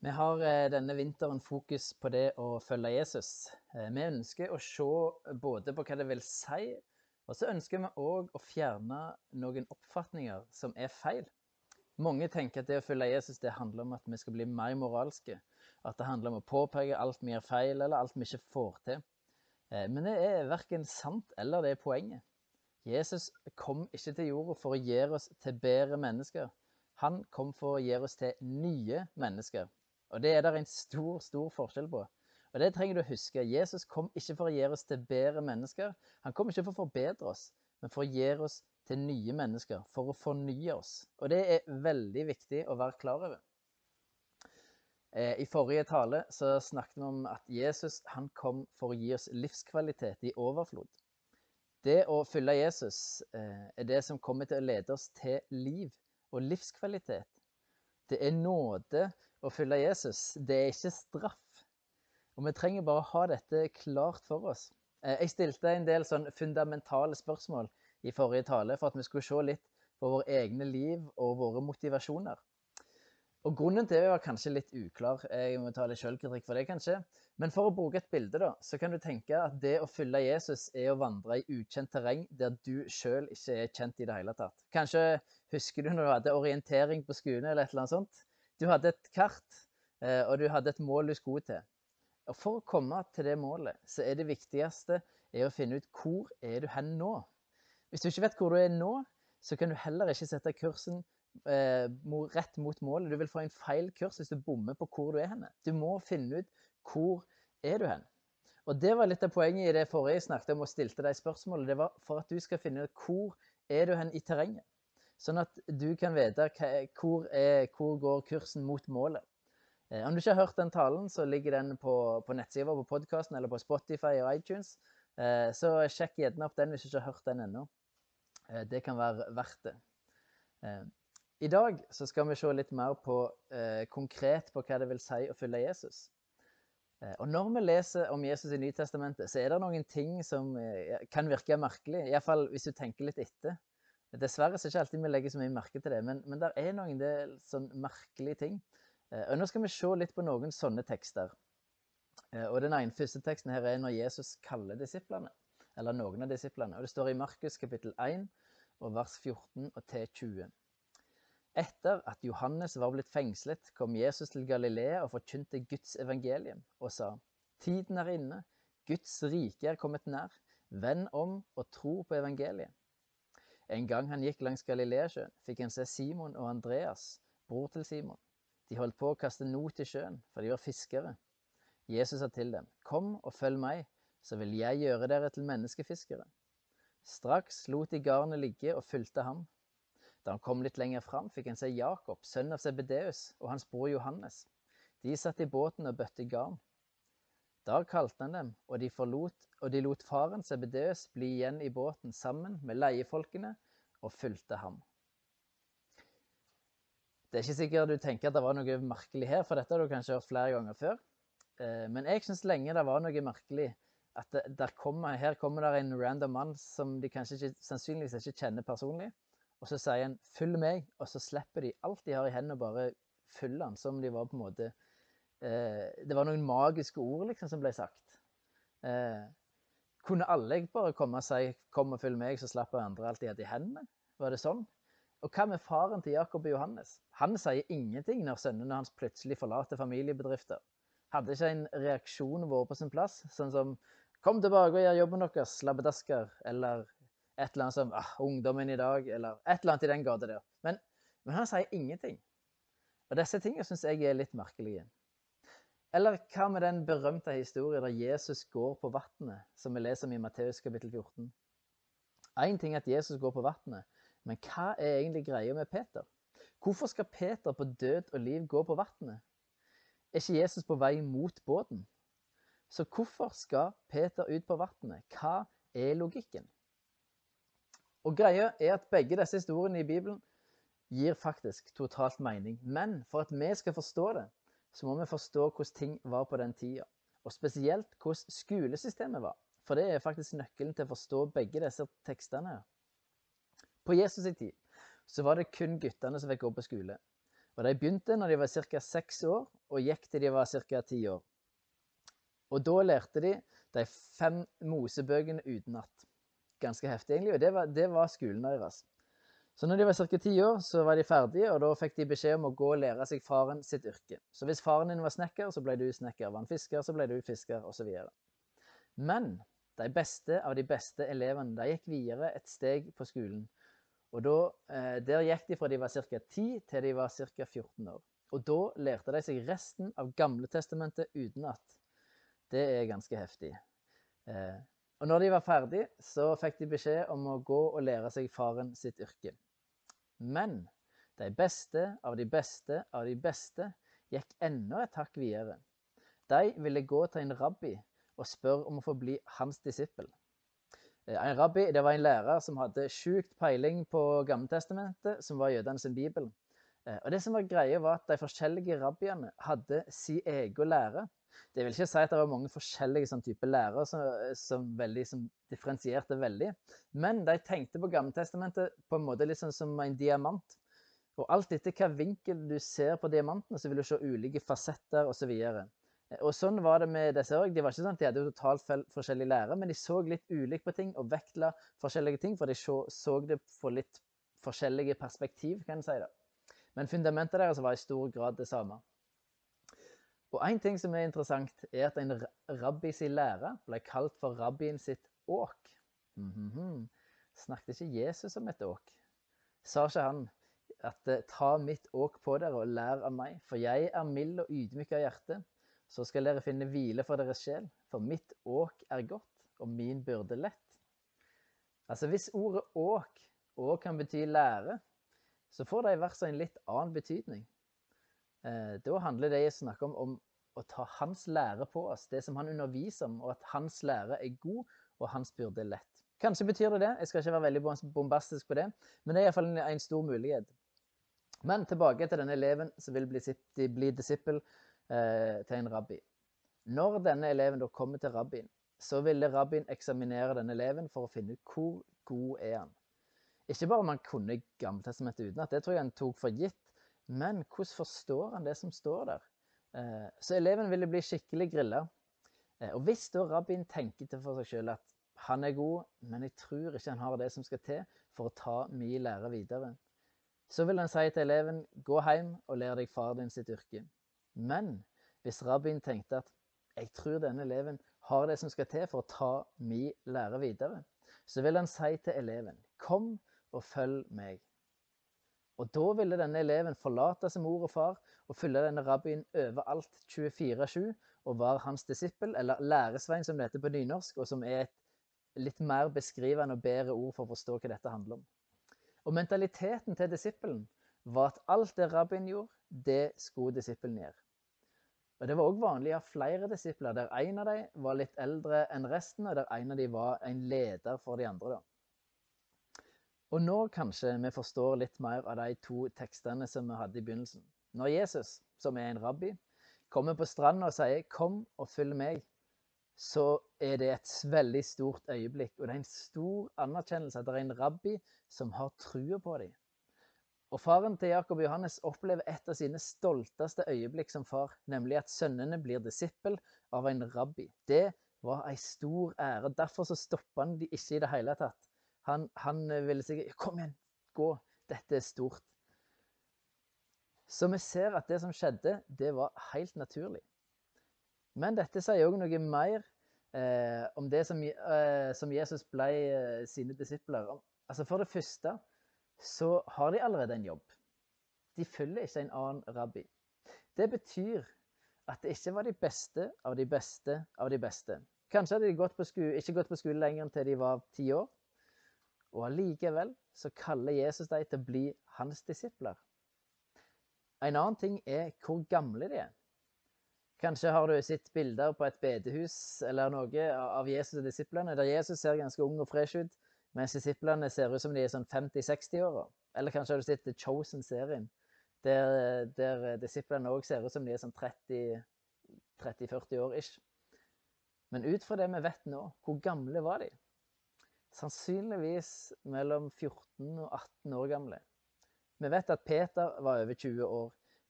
Vi har eh, denne vinteren fokus på det å følge Jesus. Eh, vi ønsker å se både på hva det vil si, og så ønsker vi òg å fjerne noen oppfatninger som er feil. Mange tenker at det å følge Jesus det handler om at vi skal bli mer moralske. At det handler om å påpeke alt vi gjør feil, eller alt vi ikke får til. Eh, men det er verken sant eller det er poenget. Jesus kom ikke til jorda for å gjøre oss til bedre mennesker. Han kom for å gjøre oss til nye mennesker. Og det er det en stor, stor forskjell på. Og det trenger du å huske. Jesus kom ikke for å gjøre oss til bedre mennesker. Han kom ikke for å forbedre oss, men for å gjøre oss til nye mennesker. For å fornye oss. Og det er veldig viktig å være klar over. Eh, I forrige tale så snakket vi om at Jesus han kom for å gi oss livskvalitet i overflod. Det å følge Jesus eh, er det som kommer til å lede oss til liv og livskvalitet. Det er nåde å følge Jesus. Det er ikke straff. Og vi trenger bare å ha dette klart for oss. Eh, jeg stilte en del sånn fundamentale spørsmål i forrige tale for at vi skulle se litt på våre egne liv og våre motivasjoner. Og Grunnen til det var kanskje litt uklar. Jeg må ta litt sjølkritikk for det, kanskje. Men for å bruke et bilde, da, så kan du tenke at det å følge Jesus er å vandre i ukjent terreng der du sjøl ikke er kjent i det hele tatt. Kanskje husker du når du hadde orientering på skolen eller et eller annet sånt. Du hadde et kart, eh, og du hadde et mål du skulle til. Og For å komme til det målet, så er det viktigste er å finne ut hvor er du hen nå. Hvis du ikke vet hvor du er nå, så kan du heller ikke sette kursen eh, rett mot målet. Du vil få en feil kurs hvis du bommer på hvor du er henne. Du må finne ut hvor er du hen. Og Det var litt av poenget i det forrige jeg snakket om og stilte deg spørsmålet. Det var for at du skal finne ut hvor er du hen i terrenget. Sånn at du kan vite hvor, er, hvor går kursen mot målet. Eh, om du ikke har hørt den talen, så ligger den på, på nettsida på podkasten eller på Spotify og iTunes. Eh, så sjekk gjerne opp den hvis du ikke har hørt den ennå. Eh, det kan være verdt det. I dag så skal vi se litt mer på, konkret på hva det vil si å følge Jesus. Og Når vi leser om Jesus i Nytestamentet, så er det noen ting som kan virke merkelig. Iallfall hvis du tenker litt etter. Dessverre så er ikke alltid vi legger så mye merke til det, men, men det er noen del sånn merkelige ting. Eh, og Nå skal vi se litt på noen sånne tekster. Eh, og Den ene første teksten her er når Jesus kaller disiplene, eller noen av disiplene. Og Det står i Markus kapittel 1 og vers 14 og til 20. Etter at Johannes var blitt fengslet, kom Jesus til Galilea og forkynte Guds evangelium og sa:" Tiden er inne, Guds rike er kommet nær. Vend om og tro på evangeliet. En gang han gikk langs Galileasjøen, fikk han se Simon og Andreas, bror til Simon. De holdt på å kaste not i sjøen, for de var fiskere. Jesus sa til dem, Kom og følg meg, så vil jeg gjøre dere til menneskefiskere. Straks lot de garnet ligge og fulgte ham. Da han kom litt lenger fram, fikk han se Jakob, sønn av Sebedeus, og hans bror Johannes. De satt i båten og bøtte garn. Da kalte han dem, og de, forlot, og de lot faren Sebedeus bli igjen i båten sammen med leiefolkene og fulgte ham. Det er ikke sikkert du tenker at det var noe merkelig her, for dette har du kanskje hørt flere ganger før. Eh, men jeg syns lenge det var noe merkelig at det, kommer, her kommer det en random mann som de kanskje ikke, sannsynligvis ikke kjenner personlig. Og så sier han 'følg meg', og så slipper de alt de har i hendene, og bare følger han som de var på en måte Det var noen magiske ord liksom som ble sagt. Eh, kunne alle bare komme og si 'kom og følg meg', så slapp andre alt de hadde i hendene? Var det sånn? Og hva med faren til Jakob og Johannes? Han sier ingenting når sønnene hans plutselig forlater familiebedrifter. Hadde ikke en reaksjon vært på sin plass, sånn som 'kom tilbake og gjør jobben deres, labbedasker', eller et eller annet som ah, 'ungdommen i dag', eller et eller annet i den gata der. Men, men han sier ingenting. Og disse tingene syns jeg er litt merkelige. Eller hva med den berømte historien der Jesus går på vannet, som vi leser om i Matteus kapittel 14? Én ting er at Jesus går på vannet, men hva er egentlig greia med Peter? Hvorfor skal Peter på død og liv gå på vannet? Er ikke Jesus på vei mot båten? Så hvorfor skal Peter ut på vannet? Hva er logikken? Og greia er at begge disse historiene i Bibelen gir faktisk totalt mening. Men for at vi skal forstå det, så må vi forstå hvordan ting var på den tida. Og spesielt hvordan skolesystemet var. For det er faktisk nøkkelen til å forstå begge disse tekstene. På Jesus' tid så var det kun guttene som fikk gå på skole. Og De begynte når de var ca. seks år, og gikk til de var ca. ti år. Og da lærte de de fem Mosebøkene utenat. Ganske heftig, egentlig. Og det var, det var skolen deres. Så når de var ca. ti år, så var de ferdige, og da fikk de beskjed om å gå og lære seg faren sitt yrke. Så hvis faren din var snekker, så ble du snekker. Var han fisker, så ble du fisker, osv. Men de beste av de beste elevene de gikk videre et steg på skolen. Og da, eh, Der gikk de fra de var ca. 10 til de var ca. 14 år. Og da lærte de seg resten av Gamletestamentet utenat. Det er ganske heftig. Eh, og når de var ferdig, så fikk de beskjed om å gå og lære seg faren sitt yrke. Men de beste av de beste av de beste gikk enda et hakk videre. De ville gå til en rabbi og spørre om å få bli hans disippel. Eh, en rabbi det var en lærer som hadde sjukt peiling på Gammeltestamentet, som var jødene sin bibel. Eh, og det som var greia var at De forskjellige rabbiene hadde sin egen lære. Det vil ikke si at det var mange forskjellige sånn type lærere som, som, veldig, som, differensierte veldig. Men de tenkte på Gammeltestamentet på en måte litt sånn som en diamant. Og alt etter hvilken vinkel du ser på diamantene, så vil du se ulike fasetter osv. Og, så og sånn var det med disse òg. De var ikke sånn at de hadde totalt forskjellig lære, men de så litt ulikt på ting og vektla forskjellige ting, for de så, så det fra litt forskjellige perspektiv, kan en si. det. Men fundamentet deres var i stor grad det samme. Og En ting som er interessant, er at en rabbi sin lære ble kalt for rabbien sitt åk. Mm -hmm. Snakket ikke Jesus om et åk? Sa ikke han at eh, ta mitt åk på dere og lær av meg, for jeg er mild og ydmyk av hjerte. Så skal dere finne hvile for deres sjel, for mitt åk er godt, og min byrde lett. Altså Hvis ordet åk òg kan bety lære, så får de versene en litt annen betydning. Eh, da handler det jeg snakker om, om å ta hans lære på oss, det som han underviser om, og at hans lære er god, og hans byrde er lett. Kanskje betyr det det, jeg skal ikke være veldig bombastisk på det, men det er iallfall en, en stor mulighet. Men tilbake til denne eleven som vil bli, bli disippel eh, til en rabbi. Når denne eleven da kommer til rabbien, så ville rabbien eksaminere denne eleven for å finne ut hvor god er han. Ikke bare om han kunne Gammeltestamentet utenat, det tror jeg han tok for gitt, men hvordan forstår han det som står der? Eh, så eleven ville bli skikkelig grilla. Eh, og hvis da rabbien tenker til for seg sjøl at han er god, men jeg tror ikke han har det som skal til for å ta min lære videre, så vil han si til eleven gå hjem og lær deg far din sitt yrke. Men hvis rabbien tenkte at jeg tror denne eleven har det som skal til for å ta min lære videre, så vil han si til eleven kom og følg meg. Og da ville denne eleven forlate sin mor og far og følge denne rabbien overalt 24-7 og være hans disippel, eller læresvein som det heter på nynorsk, og som er et litt mer beskrivende og bedre ord for å forstå hva dette handler om. Og mentaliteten til disippelen var at alt det rabbien gjorde, det skulle disippelen gjøre. Og Det var òg vanlig å ha flere disipler, der en av dem var litt eldre enn resten, og der en av dem var en leder for de andre. da. Og nå kanskje vi forstår litt mer av de to tekstene som vi hadde i begynnelsen. Når Jesus, som er en rabbi, kommer på stranda og sier 'kom og følg meg', så er det et veldig stort øyeblikk. Og det er en stor anerkjennelse at det er en rabbi som har trua på dem. Og faren til Jakob og Johannes opplever et av sine stolteste øyeblikk som far, nemlig at sønnene blir disippel av en rabbi. Det var ei stor ære. Derfor så stoppa han de ikke i det hele tatt. Han, han ville sikkert Kom igjen, gå. Dette er stort. Så vi ser at det som skjedde, det var helt naturlig. Men dette sier òg noe mer eh, om det som, eh, som, Jesus ble eh, sine disipler. Altså For det første så har de allerede en jobb. De følger ikke en annen rabbi. Det betyr at det ikke var de beste av de beste av de beste. Kanskje hadde de gått skole, ikke gått på skole lenger enn til de var ti år. Og allikevel så kaller Jesus dem til å bli hans disipler. En annen ting er hvor gamle de er. Kanskje har du sett bilder på et bedehus eller noe av Jesus og disiplene, der Jesus ser ganske ung og fresh ut, mens disiplene ser ut som de er sånn 50-60-åra. Eller kanskje har du sett The Chosen-serien, der, der disiplene òg ser ut som de er sånn 30-40 år ish. Men ut fra det vi vet nå, hvor gamle var de? Sannsynligvis mellom 14 og 18 år gamle. Vi vet at Peter var over 20 år.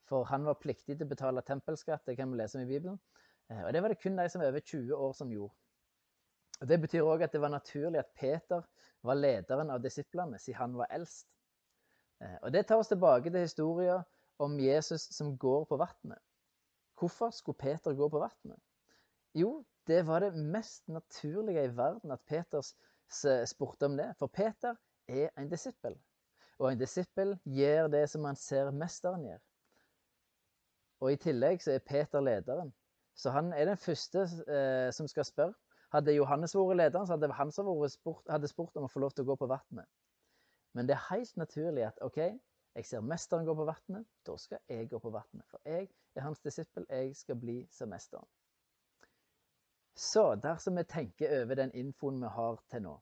For han var pliktig til å betale tempelskatt, det kan vi lese om i Bibelen. Eh, og det var det kun de som var over 20 år som gjorde. Og Det betyr òg at det var naturlig at Peter var lederen av disiplene, siden han var eldst. Eh, og Det tar oss tilbake til historien om Jesus som går på vannet. Hvorfor skulle Peter gå på vannet? Jo, det var det mest naturlige i verden at Peter spurte om det. For Peter er en disippel. Og en disippel gjør det som han ser mesteren gjør. Og i tillegg så er Peter lederen. Så han er den første eh, som skal spørre. Hadde Johannes vært lederen, så hadde han som spurt, hadde spurt om å få lov til å gå på vannet. Men det er helt naturlig at OK, jeg ser mesteren gå på vannet, da skal jeg gå på vannet. For jeg er hans disippel, jeg skal bli som mesteren. Så dersom vi tenker over den infoen vi har til nå,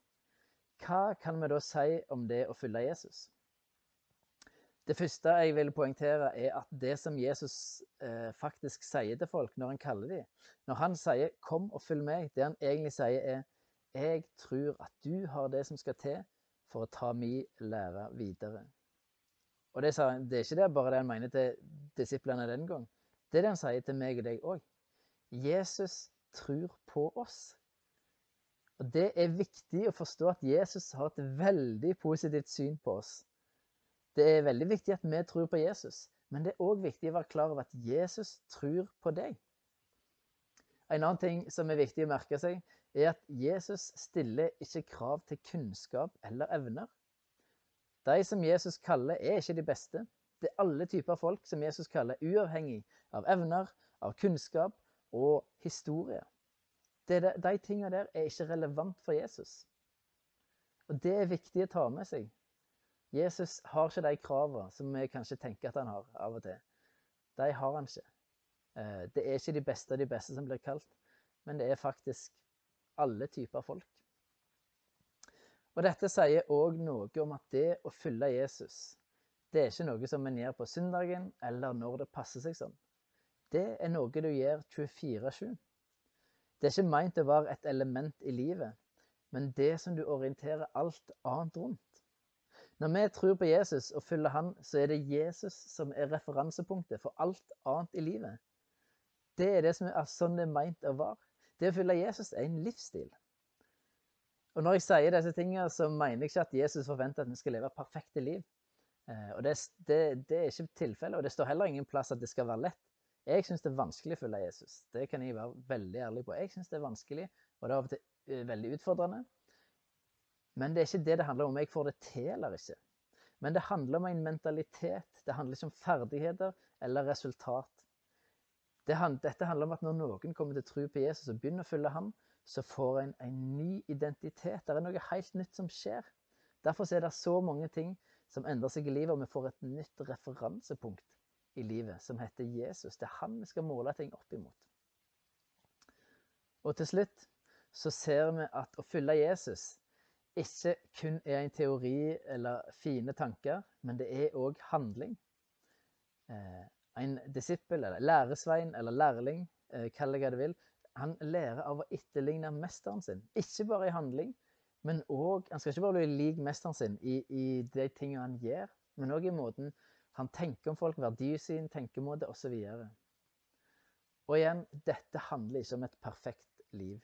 hva kan vi da si om det å følge Jesus? Det første jeg vil poengtere, er at det som Jesus eh, faktisk sier til folk når han kaller dem Når han sier 'kom og følg meg', det han egentlig sier, er 'jeg tror at du har det som skal til for å ta min lære videre'. Og det, det er ikke det bare det han mener til disiplene den gang. Det er det han sier til meg og deg òg. Jesus tror på oss. Og Det er viktig å forstå at Jesus har et veldig positivt syn på oss. Det er veldig viktig at vi tror på Jesus, men det er òg viktig å være klar over at Jesus tror på deg. En annen ting som er viktig å merke seg, er at Jesus stiller ikke krav til kunnskap eller evner. De som Jesus kaller, er ikke de beste. Det er alle typer folk som Jesus kaller, uavhengig av evner, av kunnskap og historie. Det, de tingene der er ikke relevant for Jesus. Og Det er viktig å ta med seg. Jesus har ikke de kravene som vi kanskje tenker at han har av og til. De har han ikke. Eh, det er ikke de beste av de beste som blir kalt, men det er faktisk alle typer folk. Og Dette sier òg noe om at det å følge Jesus, det er ikke noe som en gjør på søndagen eller når det passer seg sånn. Det er noe du gjør 24-7. Det er ikke meint å være et element i livet, men det som du orienterer alt annet rundt. Når vi tror på Jesus og følger han, så er det Jesus som er referansepunktet for alt annet i livet. Det er det som er sånn det er meint å være. Det å følge Jesus er en livsstil. Og Når jeg sier disse tingene, så mener jeg ikke at Jesus forventer at vi skal leve perfekte liv. Eh, og det, det, det er ikke tilfellet, og det står heller ingen plass at det skal være lett. Jeg syns det er vanskelig å følge Jesus. Det kan jeg være veldig ærlig på. Jeg syns det er vanskelig, og det er av og til eh, veldig utfordrende. Men det er ikke det det handler om jeg får det til eller ikke. Men det handler om en mentalitet. Det handler ikke om ferdigheter eller resultat. Det, dette handler om at når noen kommer til tro på Jesus og begynner å følge ham, så får en en ny identitet. Det er noe helt nytt som skjer. Derfor er det så mange ting som endrer seg i livet, og vi får et nytt referansepunkt i livet som heter Jesus. Det er han vi skal måle ting opp imot. Og til slutt så ser vi at å følge Jesus ikke kun er en teori eller fine tanker, men det er òg handling. Eh, en disippel, eller læresvein eller lærling, eh, kall det hva du vil, han lærer av å etterligne mesteren sin. Ikke bare i handling, men òg Han skal ikke bare bli lik mesteren sin i, i de tingene han gjør, men òg i måten han tenker om folk, verdisyn, tenkemåte osv. Og, og igjen, dette handler ikke om et perfekt liv.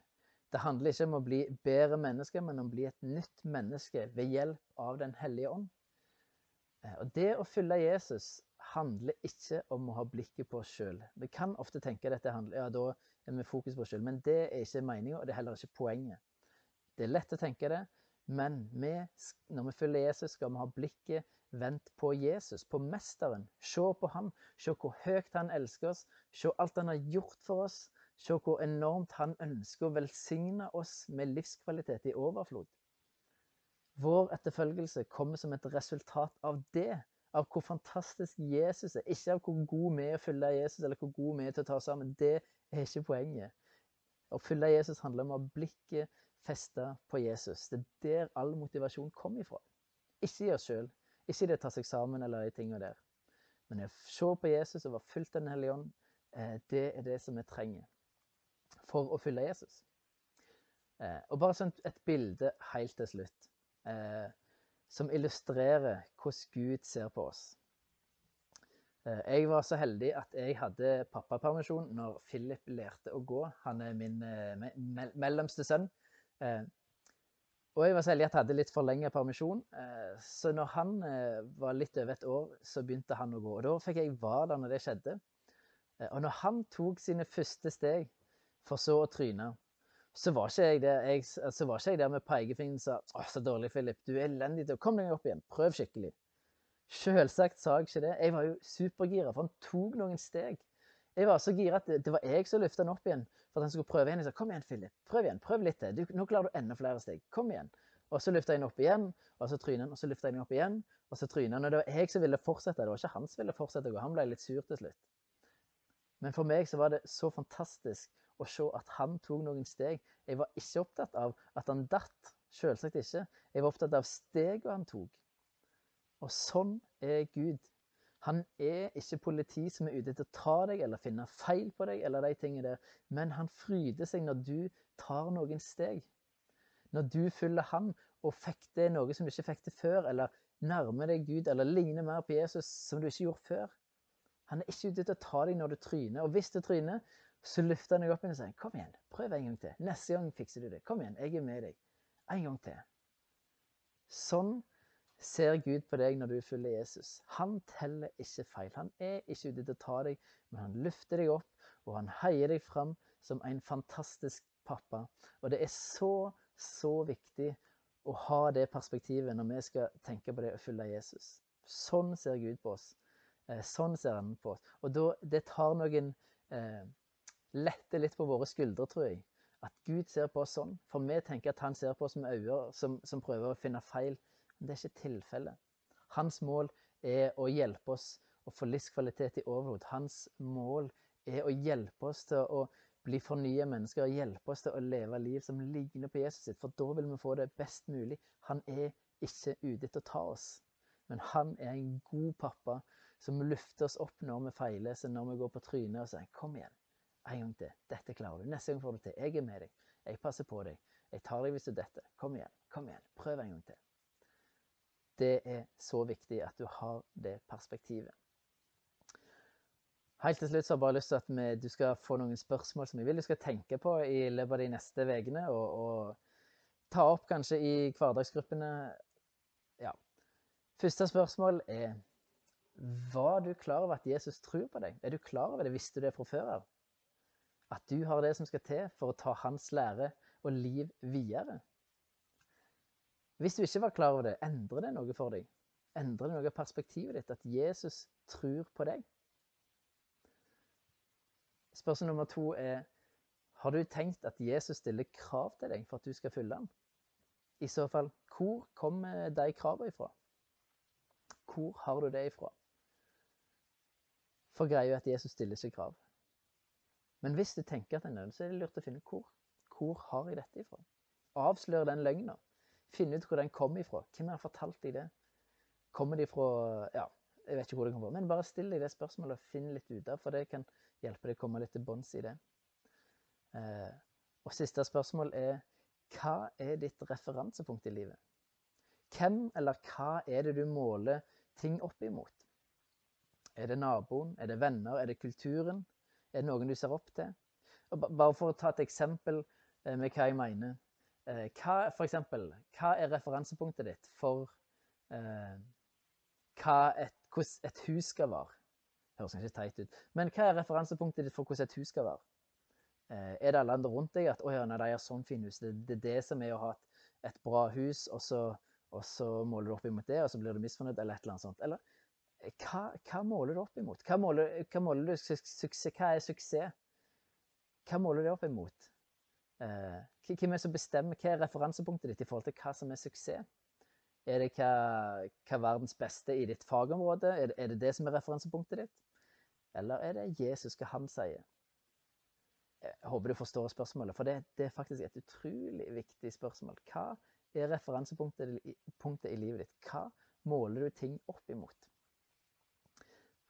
Det handler ikke om å bli bedre mennesker, men om å bli et nytt menneske ved hjelp av Den hellige ånd. Eh, og Det å følge Jesus handler ikke om å ha blikket på oss sjøl. Vi kan ofte tenke at dette handler, ja, da er vi fokus på oss sjøl, men det er ikke meninga, og det er heller ikke poenget. Det er lett å tenke det, men vi, når vi følger Jesus, skal vi ha blikket vendt på Jesus, på Mesteren. Se på ham, se hvor høyt han elsker oss, se alt han har gjort for oss, Se hvor enormt han ønsker å velsigne oss med livskvalitet i overflod. Vår etterfølgelse kommer som et resultat av det. Av hvor fantastisk Jesus er. Ikke av hvor god vi er å følge Jesus, eller hvor god vi er til å ta oss sammen. Det er ikke poenget. Å følge Jesus handler om å ha blikket festa på Jesus. Det er der all motivasjon kommer ifra. Ikke i oss sjøl, ikke det å ta seg sammen eller de tingene der. Men å se på Jesus og være fulgt av Den hellige ånd, eh, det er det som vi trenger for å fylle Jesus. Eh, og bare sånn et bilde helt til slutt, eh, som illustrerer hvordan Gud ser på oss. Jeg var så heldig at jeg hadde pappapermisjon når Philip lærte å gå. Han er min me mellomste sønn. Og jeg var så heldig at jeg hadde litt forlenget permisjon. Eh, så når han eh, var litt over et år, så begynte han å gå. Og da fikk jeg være der når det skjedde. Eh, og når han tok sine første steg, for så å tryne, så var ikke jeg der, jeg, så var ikke jeg der med pekefingeren og sa 'Å, så dårlig, Philip. Du er elendig til å Kom deg opp igjen. Prøv skikkelig.' Selvsagt sa jeg ikke det. Jeg var jo supergira, for han tok noen steg. Jeg var så gira at det, var jeg som løfta han opp igjen for at han skulle prøve igjen. Jeg sa 'Kom igjen, Philip. Prøv igjen. Prøv litt til. nå klarer du enda flere steg. Kom igjen.' Og så løfta jeg den opp igjen, og så tryna han, og så løfta jeg den opp igjen, og så tryna han. Og det var jeg som ville fortsette, det var ikke han som ville fortsette å gå. Han ble litt sur til slutt. Men for meg så var det så fantastisk å se at han tok noen steg. Jeg var ikke opptatt av at han datt. Selvsagt ikke. Jeg var opptatt av stegene han tok. Og sånn er Gud. Han er ikke politi som er ute til å ta deg eller finne feil på deg, eller de tingene der. men han fryder seg når du tar noen steg. Når du følger han og fikk det noe som du ikke fikk til før, eller nærmer deg Gud, eller ligner mer på Jesus som du ikke gjorde før. Han er ikke ute til å ta deg når du tryner. Og hvis du tryner, så løfter han deg opp igjen og sier 'Kom igjen, prøv en gang til. Neste gang fikser du det. Kom igjen, jeg er med deg. En gang til.' Sånn ser Gud på deg når du følger Jesus. Han teller ikke feil. Han er ikke ute til å ta deg, men han løfter deg opp, og han heier deg fram som en fantastisk pappa. Og det er så, så viktig å ha det perspektivet når vi skal tenke på det å følge Jesus. Sånn ser Gud på oss. Eh, sånn ser han på oss. Og da, det tar noen eh, letter litt på våre skuldre, tror jeg. At Gud ser på oss sånn. For vi tenker at han ser på oss med øyne som, som, prøver å finne feil. Men det er ikke tilfellet. Hans mål er å hjelpe oss å få livskvalitet i overflod. Hans mål er å hjelpe oss til å bli fornya mennesker, og hjelpe oss til å leve liv som ligner på Jesus sitt. For da vil vi få det best mulig. Han er ikke ute etter å ta oss. Men han er en god pappa som løfter oss opp når vi feiler, så når vi går på trynet og sier 'kom igjen'. En gang til. Dette klarer du. Neste gang får du til. Jeg er med deg. Jeg passer på deg. Jeg tar deg hvis du detter. Kom igjen. Kom igjen. Prøv en gang til. Det er så viktig at du har det perspektivet. Helt til slutt så har jeg bare lyst til at du skal få noen spørsmål som jeg vil du skal tenke på i løpet av de neste ukene. Og, og, ta opp kanskje i hverdagsgruppene. Ja. Første spørsmål er Var du klar over at Jesus tror på deg? Er du klar over det? Visste du det fra før av? At du har det som skal til for å ta hans lære og liv videre. Hvis du ikke var klar over det, endrer det noe for deg? Endrer det noe av perspektivet ditt at Jesus tror på deg? Spørsmål nummer to er har du tenkt at Jesus stiller krav til deg for at du skal følge ham? I så fall, hvor kommer de kravene ifra? Hvor har du det ifra? For greia er at Jesus stiller ikke krav. Men hvis du tenker at det er nødvendig, så er det lurt å finne hvor. Hvor har jeg dette ifra? Avslør den løgna. Finne ut hvor den kom ifra. Hvem har fortalt deg det? Kommer de fra Ja, jeg vet ikke hvor det kommer fra. Men bare still deg det spørsmålet og finn litt ut av, for det kan hjelpe deg å komme litt til bunns i det. Eh, og siste spørsmål er hva er ditt referansepunkt i livet? Hvem eller hva er det du måler ting opp imot? Er det naboen? Er det venner? Er det kulturen? Er det noen du ser opp til? Og bare for å ta et eksempel eh, med hva jeg mener. Eh, hva, for eksempel, hva er referansepunktet ditt for eh, hva et, hvordan et hus skal være? Høres kanskje teit ut. Men hva er referansepunktet ditt for hvordan et hus skal være? Eh, er det alle andre rundt deg at å ja, nei, de har sånn fin hus. Det, er det som er å ha et, et bra hus, og så, og så måler du opp imot det, og så blir du misfornøyd, eller et eller annet sånt. Eller hva, hva, måler du opp imot? Hva måler, hva måler du suksess? Hva er suksess? Hva måler du opp imot? Eh, hvem er det som bestemmer hva er referansepunktet ditt i forhold til hva som er suksess? Er det hva, hva verdens beste i ditt fagområde? Er det, er det, det som er referansepunktet ditt? Eller er det Jesus, hva han sier? Jeg håper du forstår spørsmålet, for det, det er faktisk et utrolig viktig spørsmål. Hva er referansepunktet i livet ditt? Hva måler du ting opp imot?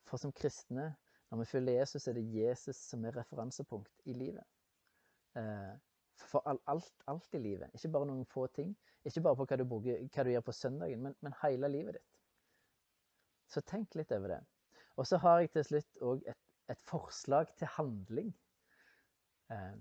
For som kristne, når vi følger Jesus, er det Jesus som er referansepunkt i livet. Eh, for alt, alt, i livet. Ikke bare noen få ting. Ikke bare på hva du, bruker, hva du gjør på søndagen, men, men hele livet ditt. Så tenk litt over det. Og så har jeg til slutt òg et, et, forslag til handling. Eh,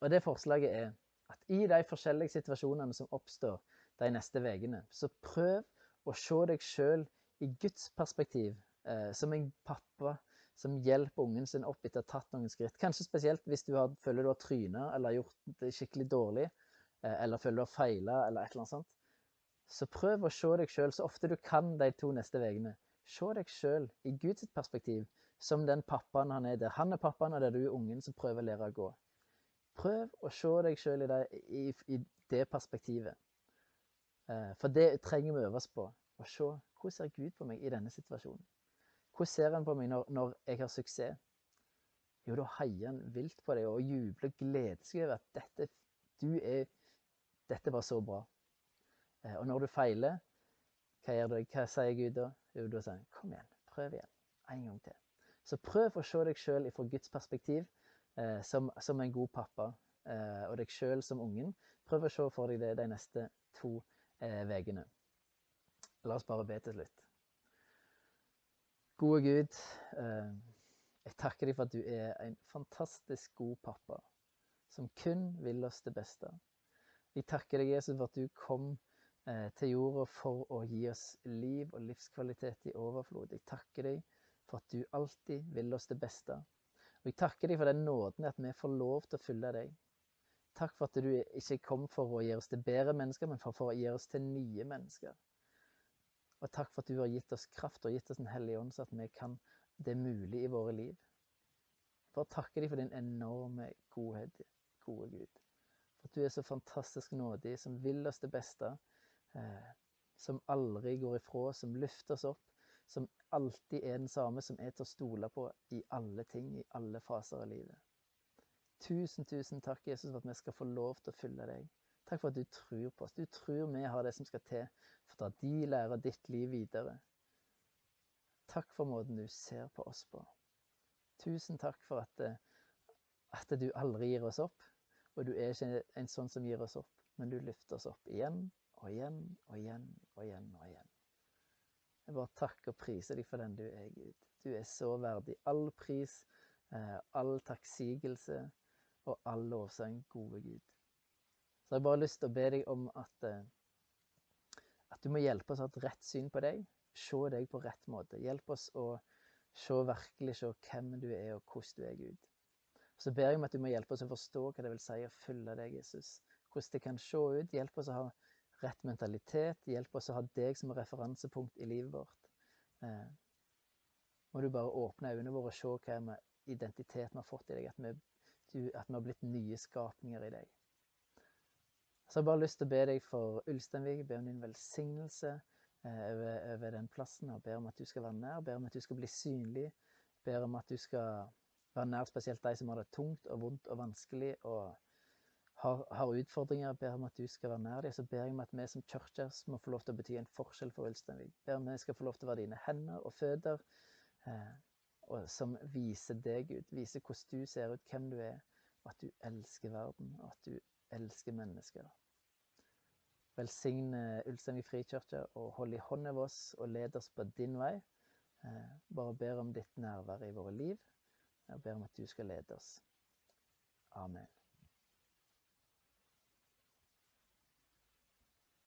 og det forslaget er at i de forskjellige situasjonene som oppstår de neste ukene, så prøv å se deg sjøl i Guds perspektiv, eh, som en pappa som hjelper ungen sin opp etter å ha tatt noen skritt. Kanskje spesielt hvis du har, føler du har tryna eller gjort det skikkelig dårlig, eh, eller føler du har feila eller et eller annet sånt. Så prøv å se deg sjøl så ofte du kan de to neste ukene. Se deg sjøl i Guds perspektiv som den pappaen han er der. Han er pappaen, og det er du ungen som prøver å lære å gå. Prøv å se deg sjøl i, i, i, det perspektivet. Eh, for det trenger vi å øve oss på. Å se hvordan ser Gud på meg i denne situasjonen. Hvordan ser han på meg når, når jeg har suksess? Jo, da heier han vilt på deg og jubler og gleder seg over at dette, du er, dette var så bra. Eh, og når du feiler, hva, gjør du? hva sier Gud da? Jo, da sier han kom igjen, prøv igjen. En gang til. Så prøv å se deg sjøl fra Guds perspektiv eh, som, som, en god pappa, eh, og deg sjøl som ungen. Prøv å se for deg det de neste to ukene. Eh, La oss bare be til slutt. Gode Gud, eh, jeg takker deg for at du er en fantastisk god pappa, som kun vil oss det beste. Jeg takker deg, Jesus, for at du kom eh, til jorda for å gi oss liv og livskvalitet i overflod. Jeg takker deg for at du alltid vil oss det beste. Og jeg takker deg for den nåden at vi får lov til å følge deg. Takk for at du ikke kom for å gjøre oss til bedre mennesker, men for, å gjøre oss til nye mennesker. Og takk for at du har gitt oss kraft og gitt oss Den hellige ånd, så at vi kan det mulig i våre liv. For å takke deg for din enorme godhet, gode Gud. For at du er så fantastisk nådig, som vil oss det beste. Eh, som aldri går ifra, som løfter oss opp, som alltid er den samme, som er til å stole på i alle ting, i alle faser av livet. Tusen, tusen takk, Jesus, for at vi skal få lov til å følge deg. Takk for at du tror på oss. Du tror vi har det som skal til for at de lærer ditt liv videre. Takk for måten du ser på oss på. Tusen takk for at, eh, at du aldri gir oss opp. Og du er ikke en sånn som gir oss opp, men du løfter oss opp igjen og igjen og igjen og igjen og igjen. Jeg bare takker og priser deg for den du er, Gud. Du er så verdig. All pris, eh, all takksigelse og all lovsang, gode Gud. Så jeg har bare lyst til å be deg om at, eh, at du må hjelpe oss å ha et rett syn på deg. Se deg på rett måte. Hjelp oss å se virkelig se hvem du er, og hvordan du er, Gud. Så ber jeg om at du må hjelpe oss å forstå hva det vil si å følge deg, Jesus. Hvordan det kan se ut. Hjelp oss å ha rett mentalitet. Hjelp oss å ha deg som referansepunkt i livet vårt. Eh, må du bare åpne øynene våre og se hva med identitet vi har fått i deg, at vi, du, at vi har blitt nye skapninger i deg. Så jeg har bare lyst til å be deg for Ulsteinvik, be om din velsignelse eh, over, over, den plassen. og Ber om at du skal være nær, ber om at du skal bli synlig. Ber om at du skal være nær spesielt de som har det tungt og vondt og vanskelig. og har, har, utfordringer, ber om at du skal være nær dem. Så ber jeg om at vi som churchers må få lov til å bety en forskjell for Ulsteinvik. Ber om at vi skal få lov til å være dine hender og føtter, eh, og som viser deg ut. Viser hvordan du ser ut, hvem du er, og at du elsker verden, og at du elsker mennesker. Velsigne Ulsteinvik frikirke og hold i hånd av oss og led oss på din vei. Eh, bare ber om ditt nærvær i våre liv. Jeg ber om at du skal lede oss. Amen.